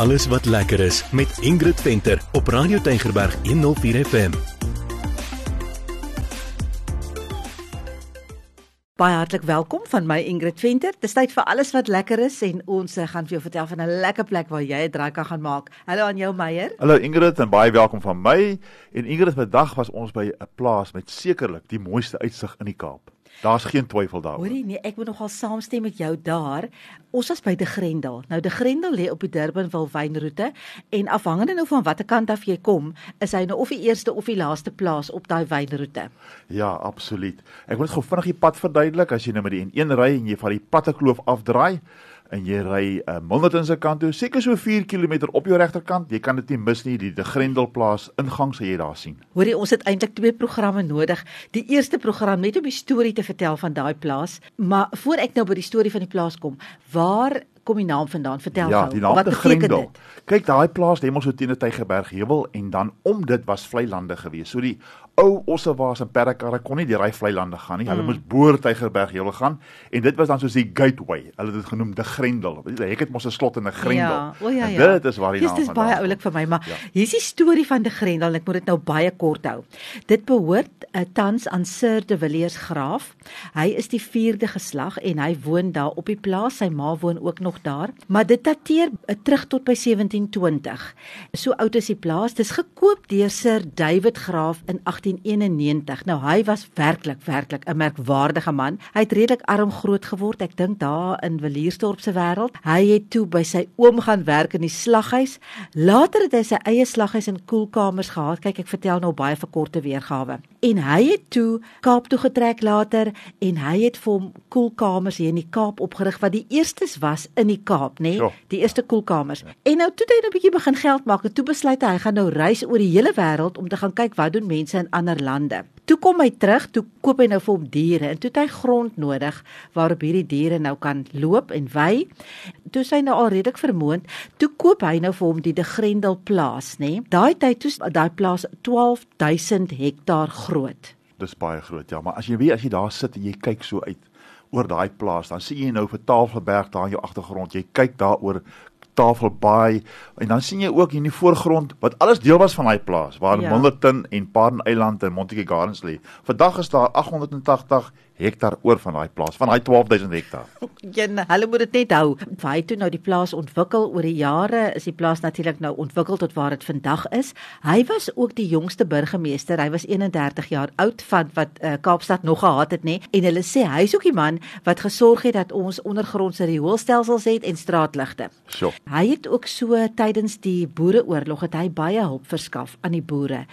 alles wat lekker is met Ingrid Venter op Radio Tygerberg 104 FM. Baie hartlik welkom van my Ingrid Venter. Dis tyd vir alles wat lekker is en ons eh, gaan vir jou vertel van 'n lekker plek waar jy 'n draai kan gaan maak. Hallo aan jou Meyer. Hallo Ingrid en baie welkom van my. En Ingrid, vandag was ons by 'n plaas met sekerlik die mooiste uitsig in die Kaap. Daar's geen twyfel daaroor. Hoorie, nee, ek moet nogal saamstem met jou daar. Ons was by De Grendel. Nou De Grendel lê op die Durbanville wynroete en afhangende nou van watter kant af jy kom, is hy nou of die eerste of die laaste plaas op daai wynroete. Ja, absoluut. Ek wil net gou vinnig die pad verduidelik as jy nou met die N1 ry en jy van die Pattekloof afdraai en jy ry uh, Milnerton se kant toe, seker so 4 km op jou regterkant. Jy kan dit nie mis nie, die De Grendelplaas ingang sal jy daar sien. Hoorie, ons het eintlik twee programme nodig. Die eerste program net om die storie te vertel van daai plaas, maar voor ek nou by die storie van die plaas kom, waar kom die naam vandaan? Vertel ja, gou. Die naam Wat beteken Grendel. dit? Kyk, daai plaas lê mos so teen 'n Tygerberg heuwel en dan om dit was vlei lande gewees. So die ou ossewaas en perdekarre kon nie deur daai vlei lande gaan nie. Hulle Mm. moes boor Tygerberg heuwel gaan en dit was dan soos die gateway. Hulle het dit genoem De Grendel. Die hek het mos 'n slot en 'n grendel. Ja, o ja En ja. dit is waar die naam vandaan baie kom. oulik vir my, maar Ja. hier's die storie van De Grendel en ek moet dit nou baie kort hou. Dit behoort uh, tans aan Sir de Villiers Graaf. Hy is die 4de geslag en hy woon daar op die plaas. Sy ma woon ook nog daar, maar dit dateer uh, terug tot by 1720. So oud is die plaas. Dis gekoop deur Sir David Graaf in 1891. Nou hy was werklik werklik 'n merkwaardige man. Hy het redelik arm groot geword. Ek dink daar in Williersdorp se wêreld. Hy het toe by sy oom gaan werk in die slaghuis. Later het hy sy eie slaghuis en koelkamers gehad. Kyk, ek vertel nou baie verkorte weergawe. En hy het toe Kaap toe getrek later en hy het vir hom koelkamers hier in die Kaap opgerig wat die eerstes was in die Kaap, nê? Ja. Die eerste koelkamers. En nou toe het hy nou 'n bietjie begin geld maak en toe besluit hy hy gaan nou reis oor die hele wêreld om te gaan kyk wat doen mense in ander lande. Toe kom hy terug, toe koop hy nou vir hom diere en toe het hy grond nodig waarop hierdie diere nou kan loop en wei. Toe is hy nou al redelik vermoond, toe koop hy nou vir hom die De Grendel plaas, nê? Daai tyd toe daai plaas 12000 hektaar groot. Dis baie groot, ja, maar as jy weet as jy daar sit en jy kyk so uit oor daai plaas, dan sien jy nou vir Tafelberg daar in jou agtergrond. Jy kyk daar oor Tafelbaai en dan sien jy ook hier in die voorgrond wat alles deel was van daai plaas waar Ja. Milnerton en Paarden Eiland en Montetjie Gardens lê. Vandag is daar 880 hektaar oor van daai plaas, van daai 12000 hektaar. Nee, hulle moet dit net hou. Waar hy toe nou die plaas ontwikkel oor die jare, is die plaas natuurlik nou ontwikkel tot waar dit vandag is. Hy was ook die jongste burgemeester. Hy was 31 jaar oud van wat uh, Kaapstad nog gehad het, nê? En hulle sê hy's ook die man wat gesorg het dat ons ondergrondse rioolstelsels het en straatligte. So. Hy het ook so tydens die Boereoorlog het hy baie hulp verskaf aan die boere.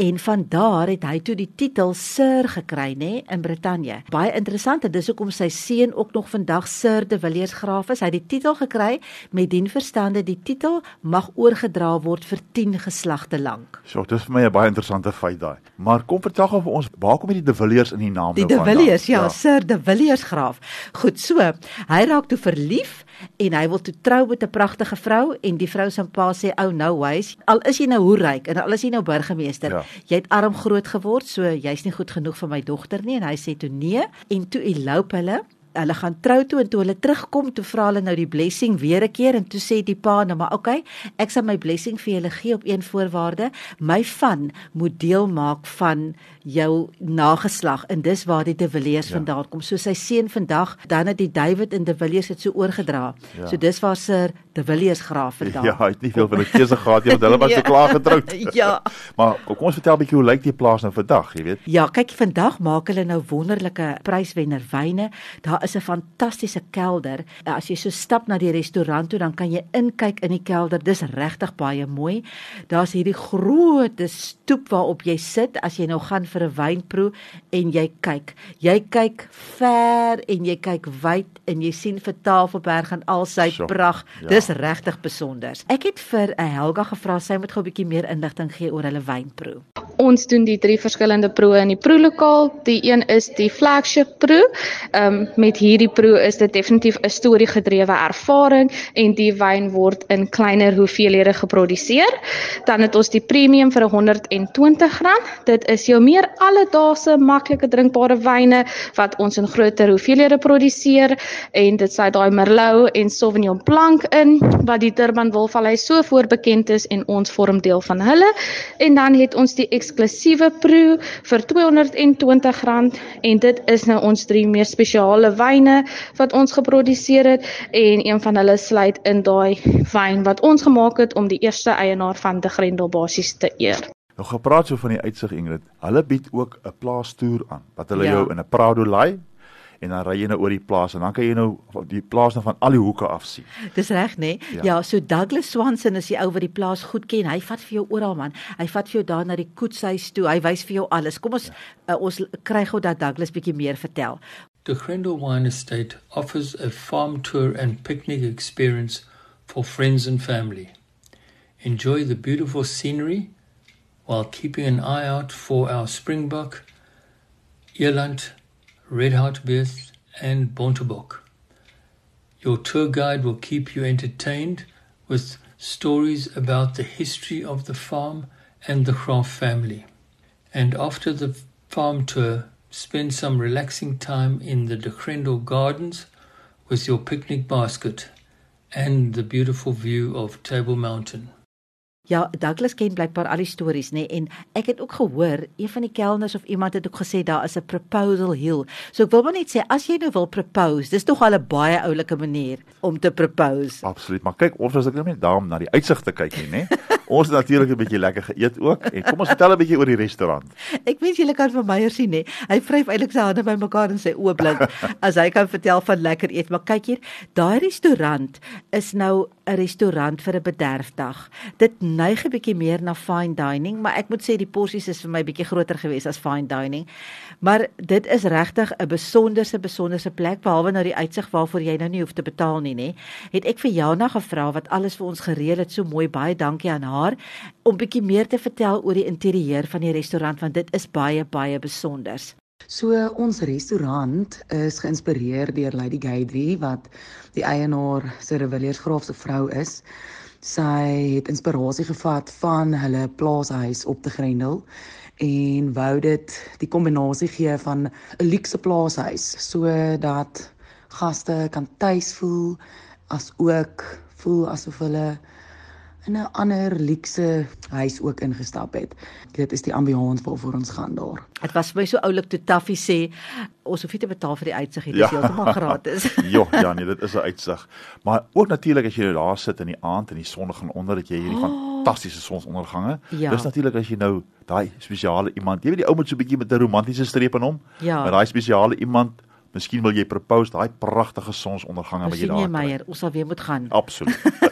En van daar het hy toe die titel Sir gekry, nê, in Brittanje. Baie interessant en dis hoekom sy seun ook nog vandag Sir de Villiers Graaf is. Hy het die titel gekry met dien verstande die titel mag oorgedra word vir 10 geslagte lank. So, dis vir my 'n baie interessante feit daai. Maar kom vertel gou vir ons, waar kom hierdie De Villiers in die naam Die nou De vandaan? Villiers, ja, ja, Sir De Villiers Graaf. Goed so. Hy raak toe verlief en hy wil toe trou met 'n pragtige vrou en die vrou se pa sê ou nou wys, al is jy nou hoe ryk en al is jy nou burgemeester, Ja. jy het arm groot geword, so jy's nie goed genoeg vir my dogter nie en hy sê toe nee en toe elope hulle Hulle gaan trou toe en toe hulle terugkom, toe vra hulle nou die blessing weer 'n keer en toe sê die pa nou maar okay, ek sal my blessing vir julle gee op een voorwaarde, my van moet deel maak van jou nageslag en dis waar die De Villiers ja. vandaan kom. So sy seun vandag, dan het die David en De Villiers dit so oorgedra. Ja. Ja. So dis waar Sir De Villiers graaf vandaan. Ja, hy het nie veel van 'n keuse gehad nie, want hulle was Nee. te klaar getroud. Ja. Maar kom ons vertel 'n bietjie hoe lyk die plaas nou vandag, jy weet? Ja, kyk vandag maak hulle nou wonderlike pryswenner wyne. Daar is 'n fantastiese kelder. As jy so stap na die restaurant toe, dan kan jy inkyk in die kelder. Dis regtig baie mooi. Daar's hierdie groot stoep waarop jy sit as jy nou gaan vir 'n wynproe en jy kyk. Jy kyk ver en jy kyk wyd en jy sien vir Tafelberg en al sy Sjoe, pragt. ja. Dis regtig besonder. Ek het vir 'n Helga gevra sy moet gou 'n bietjie meer inligting gee oor hulle wynproe. Ons doen die drie verskillende proe in die proelokaal. Die een is die flagship proe, ehm um, met hierdie proe is dit definitief 'n storiegedrewe ervaring en die wyn word in kleiner hoeveelhede geproduseer. Dan het ons die premium vir R120. Dit is jou meer alledaagse maklike drinkbare wyne wat ons in groter hoeveelhede produseer en dit sê daai Merlot en Sauvignon Blanc in wat die Durban Wolvallei so voorbekend is en ons vorm deel van hulle. En dan het ons die eksklusiewe proe vir R220 en dit is nou ons drie meer spesiale wyne wat ons geproduseer het en een van hulle sluit in daai wyn wat ons gemaak het om die eerste eienaar van De Grendel basies te eer. Nou gepraat so van die uitsig Ingrid. Hulle bied ook 'n plaastoer aan wat hulle Ja. jou in 'n Prado lei en dan ry jy nou oor die plaas en dan kan jy nou die plaas nou van al die hoeke af sien. Dis reg, nê? Nee? Ja. Ja. ja, so Douglas Swanson is die ou wat die plaas goed ken. Hy vat vir jou oral man. Hy vat vir jou daar na die koetshuis toe. Hy wys vir jou alles. Kom ons ja. uh, ons kry gou dat Douglas bietjie meer vertel. The Wine Estate offers a farm tour and picnic experience for friends and family. Enjoy the beautiful scenery while keeping an eye out for our springbok, eland, red hartebeest, and bontebok. Your tour guide will keep you entertained with stories about the history of the farm and the Graaf family. And after the farm tour, spend some relaxing time in the De Grendel Gardens with your picnic basket and the beautiful view of Table Mountain. Ja, Douglas ken blykbaar al die stories, nê? En ek het ook gehoor een van die kelners of iemand het ook gesê daar is 'n proposal hill. So ek wil maar net sê as jy nou wil propose, dis tog al 'n baie oulike manier om te propose. Absoluut. Maar kyk, ons was ek nou net daar om na die uitsig te kyk nie, né? Ons het natuurlik 'n bietjie lekker geëet ook. En kom ons vertel 'n bietjie oor die restaurant. Ek wens julle kan vir Meyer sien nê. Hy vryf eintlik sy hande bymekaar en sy oë blink as hy kan vertel van lekker eet. Maar kyk hier, daai restaurant is nou 'n restaurant vir 'n bederfdag. Dit neig 'n bietjie meer na fine dining, maar ek moet sê die porsies is vir my bietjie groter geweest as fine dining. Maar dit is regtig 'n besonderse besonderse plek behalwe nou die uitsig waarvoor jy nou nie hoef te betaal nie, nê. Het ek vir Jana gevra wat alles vir ons gereël het. So mooi, baie dankie aan haar om bietjie meer te vertel oor die interieur van die restaurant want dit is baie baie besonders. So ons restaurant is geïnspireer deur Lady Gaydrie wat die eienaar se Reveliers Graaf se vrou is. Sy het inspirasie gevat van hulle plaashuis op te Grendel en wou dit die kombinasie gee van 'n luukse plaashuis sodat gaste kan tuis voel as ook voel asof hulle in 'n ander luukse huis ook ingestap het. Dit is die ambiance waarvoor ons gaan daar. Dit was vir my so oulik toe Taffie sê ons hoef nie te betaal vir die uitsig nie, Ja. dis heeltemal gratis. Jo, ja nee, dit is 'n uitsig. Maar ook natuurlik as jy nou daar sit in die aand en die son gaan onder, dat jy hierdie oh. Fantastiese sonsondergange. Ja. Dis natuurlik as jy nou daai spesiale iemand, jy weet die ou met so 'n bietjie met 'n romantiese streep in hom, Ja. maar daai spesiale iemand, miskien wil jy propose daai pragtige sonsondergange wat jy daar jy kry. Meyer, ons sal weer moet gaan. Absoluut.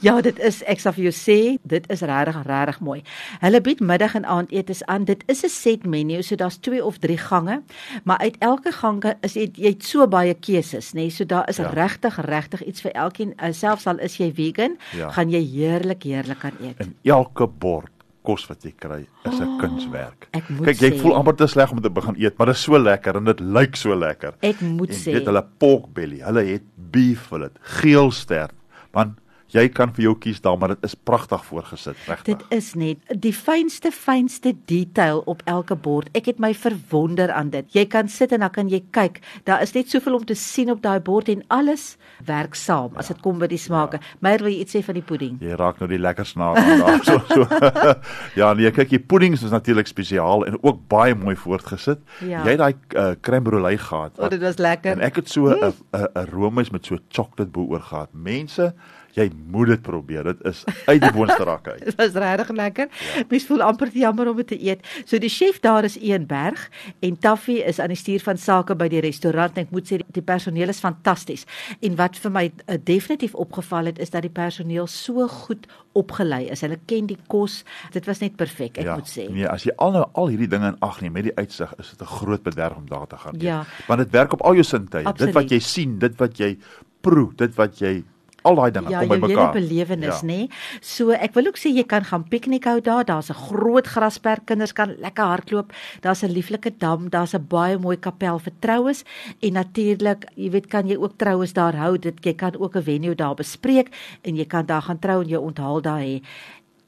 Ja, dit is ek sal vir jou sê, dit is regtig regtig mooi. Hulle bied middag en aandetes aan. Dit is 'n set menu, so daar's 2 of 3 gange, maar uit elke gang is jy jy het so baie keuses, nê? Nee? So daar is Ja. regtig regtig iets vir elkeen. Uh, selfs al is jy vegan, Ja. gaan jy heerlik heerlik kan eet. En elke bord kos wat jy kry is 'n kunswerk. ek moet Kyk, jy sê- voel amper te sleg om te begin eet, maar dit is so lekker en dit lyk so lekker. Ek moet en sê- Weet hulle pork belly, hulle het beef fillet, geelster. Man, jy kan vir jou kies daar, maar dit is pragtig voorgesit, regtig. Dit is net die fynste fynste detail op elke bord. Ek het my verwonder aan dit. Jy kan sit en dan kan jy kyk. Daar is net soveel om te sien op daai bord en alles werk saam as dit kom by die smake. Ja. Maar wil jy iets sê van die pudding? Jy raak nou die lekker snaar aan daar so so. ja, nee, kyk, die puddings is natuurlik spesiaal en ook baie mooi voortgesit. Ja. Jy het daai uh, crème brûlée gehad. O, dit was lekker. En ek het so 'n 'n 'n roomys met so chocolate bo oor gehad. Mense, jy moet dit probeer. Dit is uit die boonste rak uit. Dit was regtig lekker. Ja. Mens voel amper jammer om dit te eet. So die chef daar is Ian Berg en Taffie is aan die stuur van sake by die restaurant en ek moet sê die, personeel is fantasties. En wat vir my uh, definitief opgeval het is dat die personeel so goed opgelei is. Hulle ken die kos. Dit was net perfek, ek ja, moet sê. Nee, as jy al nou al hierdie dinge in ag neem met die uitsig, is dit 'n groot bederf om daar te gaan eet. Ja. Want dit werk op al jou sintuie. Dit wat jy sien, dit wat jy proe, dit wat jy al daai dinge ja, kom by jou hele mekaar. belewenis, Ja. nê. So ek wil ook sê jy kan gaan piknik hou daar. Daar's 'n groot grasperk, kinders kan lekker hardloop. Daar's 'n lieflike dam, daar's 'n baie mooi kapel vir troues en natuurlik, jy weet, kan jy ook troues daar hou. Dit jy kan ook 'n venue daar bespreek en jy kan daar gaan trou en jou onthaal daar hê.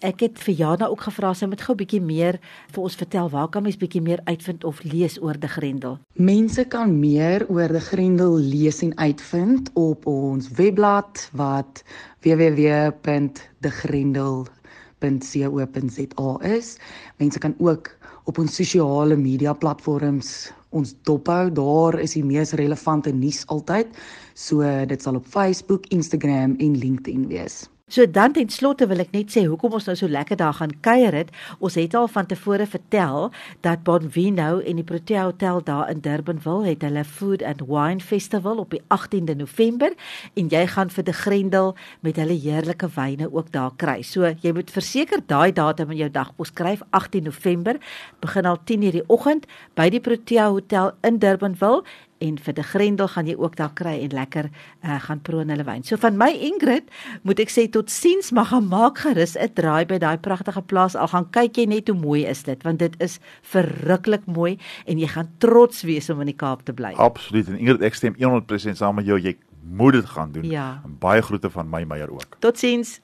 Ek het vir Jana ook gevra sy moet gou 'n bietjie meer vir ons vertel waar kan mens bietjie meer uitvind of lees oor die Grendel. Mense kan meer oor die Grendel lees en uitvind op ons webblad wat www.degrendel.co.za is. Mense kan ook op ons sosiale media platforms ons dophou. Daar is die mees relevante nuus altyd. So dit sal op Facebook, Instagram en LinkedIn wees. So dan ten slotte wil ek net sê hoekom ons nou so lekker daar gaan kuier het. Ons het al van tevore vertel dat Bonvino en die Protea Hotel daar in Durban wil het hulle Food and Wine Festival op die 18de November en jy gaan vir die Grendel met hulle heerlike wyne ook daar kry. So jy moet verseker daai datum in jou dagpos skryf 18 November begin al 10:00 die oggend by die Protea Hotel in Durbanville en vir die Grendel gaan jy ook daar kry en lekker uh, gaan proe in hulle wyn. So van my Ingrid moet ek sê tot siens, maar gaan maak gerus 'n draai by daai pragtige plaas. Al gaan kyk jy net hoe mooi is dit, want dit is verruklik mooi en jy gaan trots wees om in die Kaap te bly. Absoluut en Ingrid ek stem 100% saam met jou. Jy moet dit gaan doen. Ja. En baie groete van my Meyer ook. Tot siens.